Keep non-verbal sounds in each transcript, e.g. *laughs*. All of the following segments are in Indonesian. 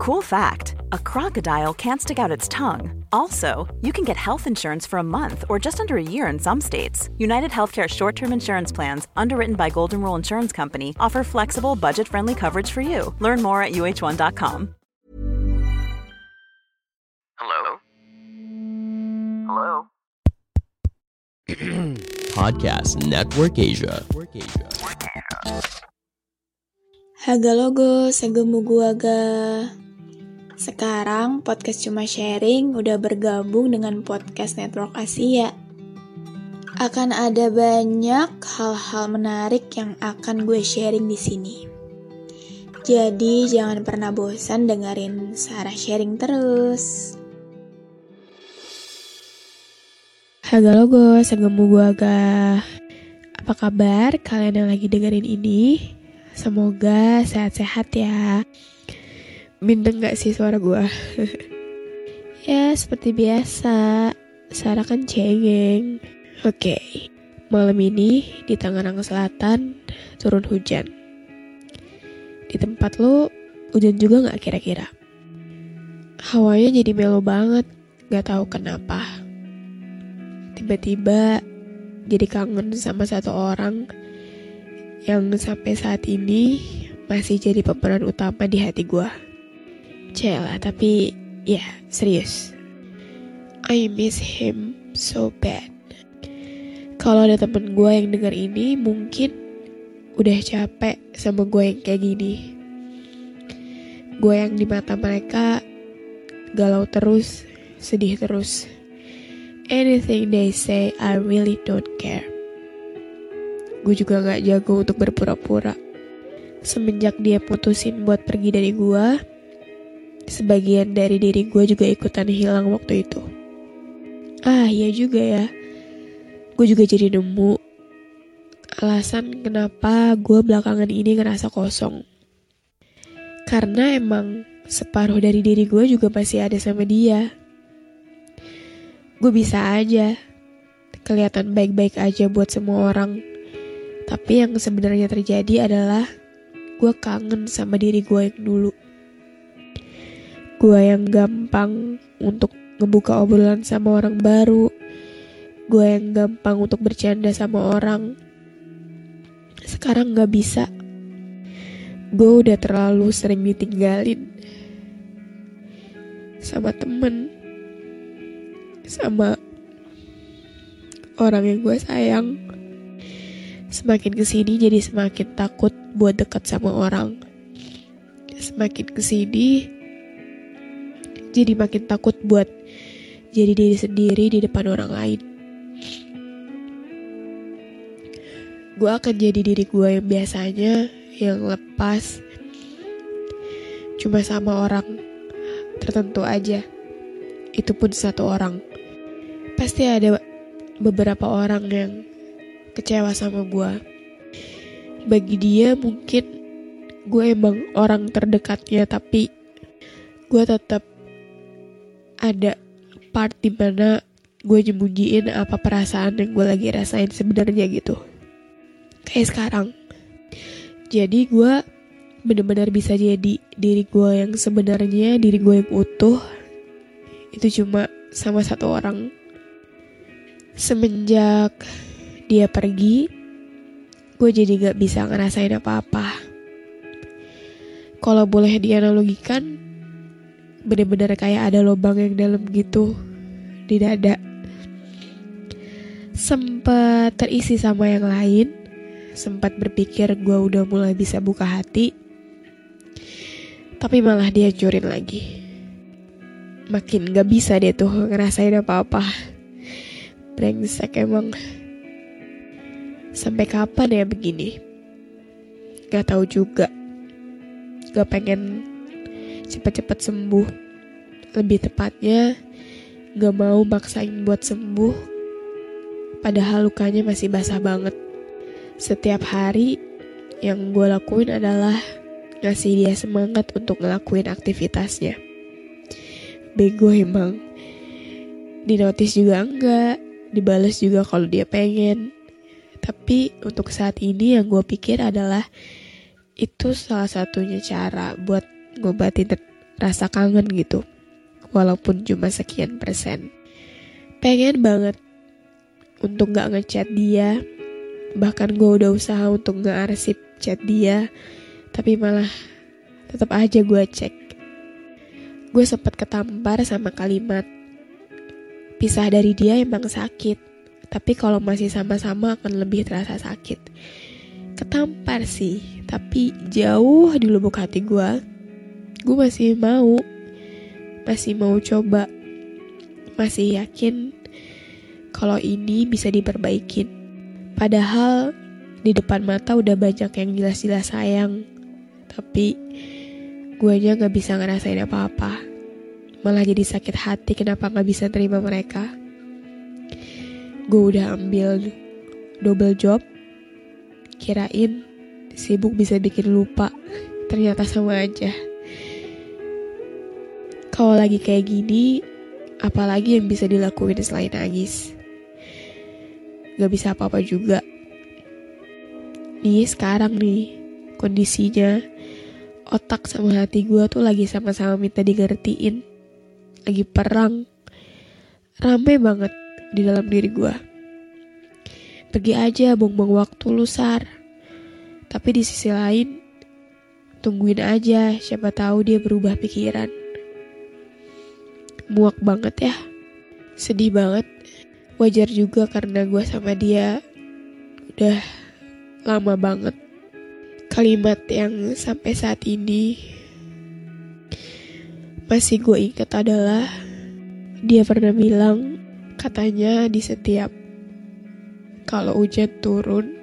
Cool fact a crocodile can't stick out its tongue. Also, you can get health insurance for a month or just under a year in some states. United Healthcare short term insurance plans, underwritten by Golden Rule Insurance Company, offer flexible, budget friendly coverage for you. Learn more at uh1.com. Hello? Hello? *clears throat* Podcast Network Asia. Haga logo, segemu gua ga. Sekarang podcast cuma sharing udah bergabung dengan podcast Network Asia. Akan ada banyak hal-hal menarik yang akan gue sharing di sini. Jadi jangan pernah bosan dengerin Sarah sharing terus. Haga logo, segemu gua ga. Apa kabar kalian yang lagi dengerin ini? Semoga sehat-sehat ya. Bintang gak sih suara gue? *laughs* ya, seperti biasa. Sarah kan cengeng. Oke, malam ini di Tangerang Selatan turun hujan. Di tempat lo hujan juga gak kira-kira? Hawanya jadi melo banget, gak tahu kenapa. Tiba-tiba jadi kangen sama satu orang yang sampai saat ini masih jadi pemeran utama di hati gue. Cela, tapi ya serius. I miss him so bad. Kalau ada temen gue yang denger ini, mungkin udah capek sama gue yang kayak gini. Gue yang di mata mereka galau terus, sedih terus. Anything they say, I really don't care. Gue juga gak jago untuk berpura-pura. Semenjak dia putusin buat pergi dari gue, sebagian dari diri gue juga ikutan hilang waktu itu. Ah iya juga ya, gue juga jadi nemu alasan kenapa gue belakangan ini ngerasa kosong. Karena emang separuh dari diri gue juga masih ada sama dia. Gue bisa aja kelihatan baik-baik aja buat semua orang. Tapi yang sebenarnya terjadi adalah gue kangen sama diri gue yang dulu gue yang gampang untuk ngebuka obrolan sama orang baru, gue yang gampang untuk bercanda sama orang. Sekarang gak bisa. Gue udah terlalu sering ditinggalin sama temen, sama orang yang gue sayang. Semakin ke sini jadi semakin takut buat dekat sama orang. Semakin ke sini jadi makin takut buat jadi diri sendiri di depan orang lain. Gue akan jadi diri gue yang biasanya, yang lepas, cuma sama orang tertentu aja. Itu pun satu orang. Pasti ada beberapa orang yang kecewa sama gue. Bagi dia mungkin gue emang orang terdekatnya, tapi gue tetap ada part di mana gue nyembunyiin apa perasaan yang gue lagi rasain sebenarnya gitu. Kayak sekarang. Jadi gue bener-bener bisa jadi diri gue yang sebenarnya, diri gue yang utuh. Itu cuma sama satu orang. Semenjak dia pergi, gue jadi gak bisa ngerasain apa-apa. Kalau boleh dianalogikan, bener-bener kayak ada lubang yang dalam gitu di dada. Sempat terisi sama yang lain. Sempat berpikir gue udah mulai bisa buka hati. Tapi malah dia curin lagi. Makin gak bisa dia tuh ngerasain apa-apa. Brengsek emang. Sampai kapan ya begini? Gak tahu juga. Gak pengen cepat-cepat sembuh. Lebih tepatnya, gak mau maksain buat sembuh, padahal lukanya masih basah banget. Setiap hari, yang gue lakuin adalah ngasih dia semangat untuk ngelakuin aktivitasnya. Bego emang. Di notice juga enggak, dibales juga kalau dia pengen. Tapi untuk saat ini yang gue pikir adalah itu salah satunya cara buat ngobatin rasa kangen gitu. Walaupun cuma sekian persen. Pengen banget untuk gak ngechat dia. Bahkan gue udah usaha untuk gak arsip chat dia. Tapi malah tetap aja gue cek. Gue sempat ketampar sama kalimat. Pisah dari dia emang sakit. Tapi kalau masih sama-sama akan lebih terasa sakit. Ketampar sih, tapi jauh di lubuk hati gue. Gue masih mau masih mau coba, masih yakin kalau ini bisa diperbaikin. Padahal di depan mata udah banyak yang jelas-jelas sayang, tapi gue aja gak bisa ngerasain apa-apa. Malah jadi sakit hati kenapa gak bisa terima mereka. Gue udah ambil double job, kirain sibuk bisa bikin lupa, ternyata sama aja. Kalau lagi kayak gini, apalagi yang bisa dilakuin selain nangis? Gak bisa apa-apa juga. Nih sekarang nih, kondisinya otak sama hati gue tuh lagi sama-sama minta digertiin. Lagi perang. Rame banget di dalam diri gue. Pergi aja buang-buang waktu lu sar. Tapi di sisi lain, tungguin aja siapa tahu dia berubah pikiran muak banget ya. Sedih banget. Wajar juga karena gue sama dia udah lama banget. Kalimat yang sampai saat ini masih gue ingat adalah dia pernah bilang katanya di setiap kalau hujan turun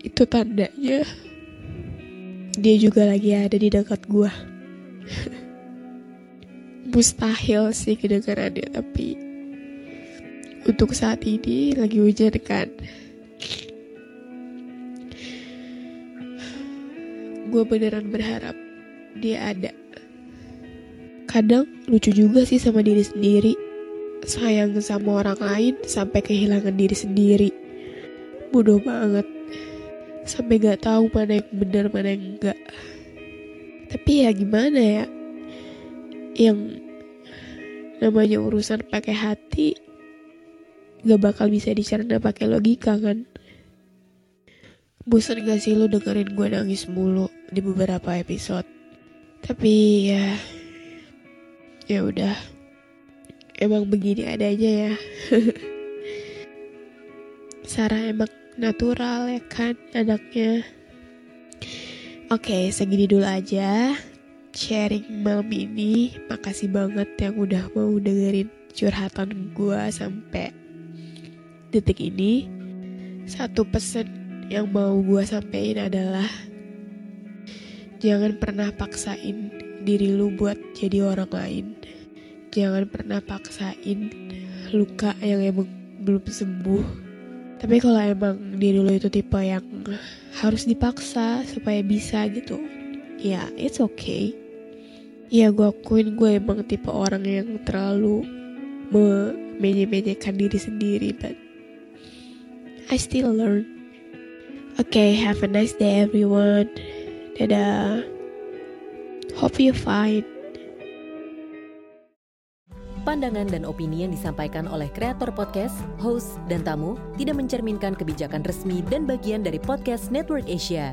itu tandanya dia juga lagi ada di dekat gue *laughs* mustahil sih kedengarannya tapi untuk saat ini lagi hujan kan. Gue beneran berharap dia ada. Kadang lucu juga sih sama diri sendiri. Sayang sama orang lain sampai kehilangan diri sendiri. Bodoh banget. Sampai gak tahu mana yang benar mana yang enggak tapi ya gimana ya? Yang namanya urusan pakai hati gak bakal bisa dicerna pakai logika kan? Bosan gak sih lo dengerin gue nangis mulu di beberapa episode? Tapi ya ya udah. Emang begini adanya ya. *laughs* Sarah emang natural ya kan anaknya. Oke, segini dulu aja sharing malam ini. Makasih banget yang udah mau dengerin curhatan gue sampai detik ini. Satu pesan yang mau gue sampein adalah jangan pernah paksain diri lu buat jadi orang lain. Jangan pernah paksain luka yang emang belum sembuh. Tapi kalau emang diri lu itu tipe yang harus dipaksa supaya bisa gitu, ya it's okay ya gue akuin gue emang tipe orang yang terlalu memenye-menyekan diri sendiri but I still learn. Okay have a nice day everyone. Dadah. Hope you fine. Pandangan dan opini yang disampaikan oleh kreator podcast, host, dan tamu tidak mencerminkan kebijakan resmi dan bagian dari podcast Network Asia.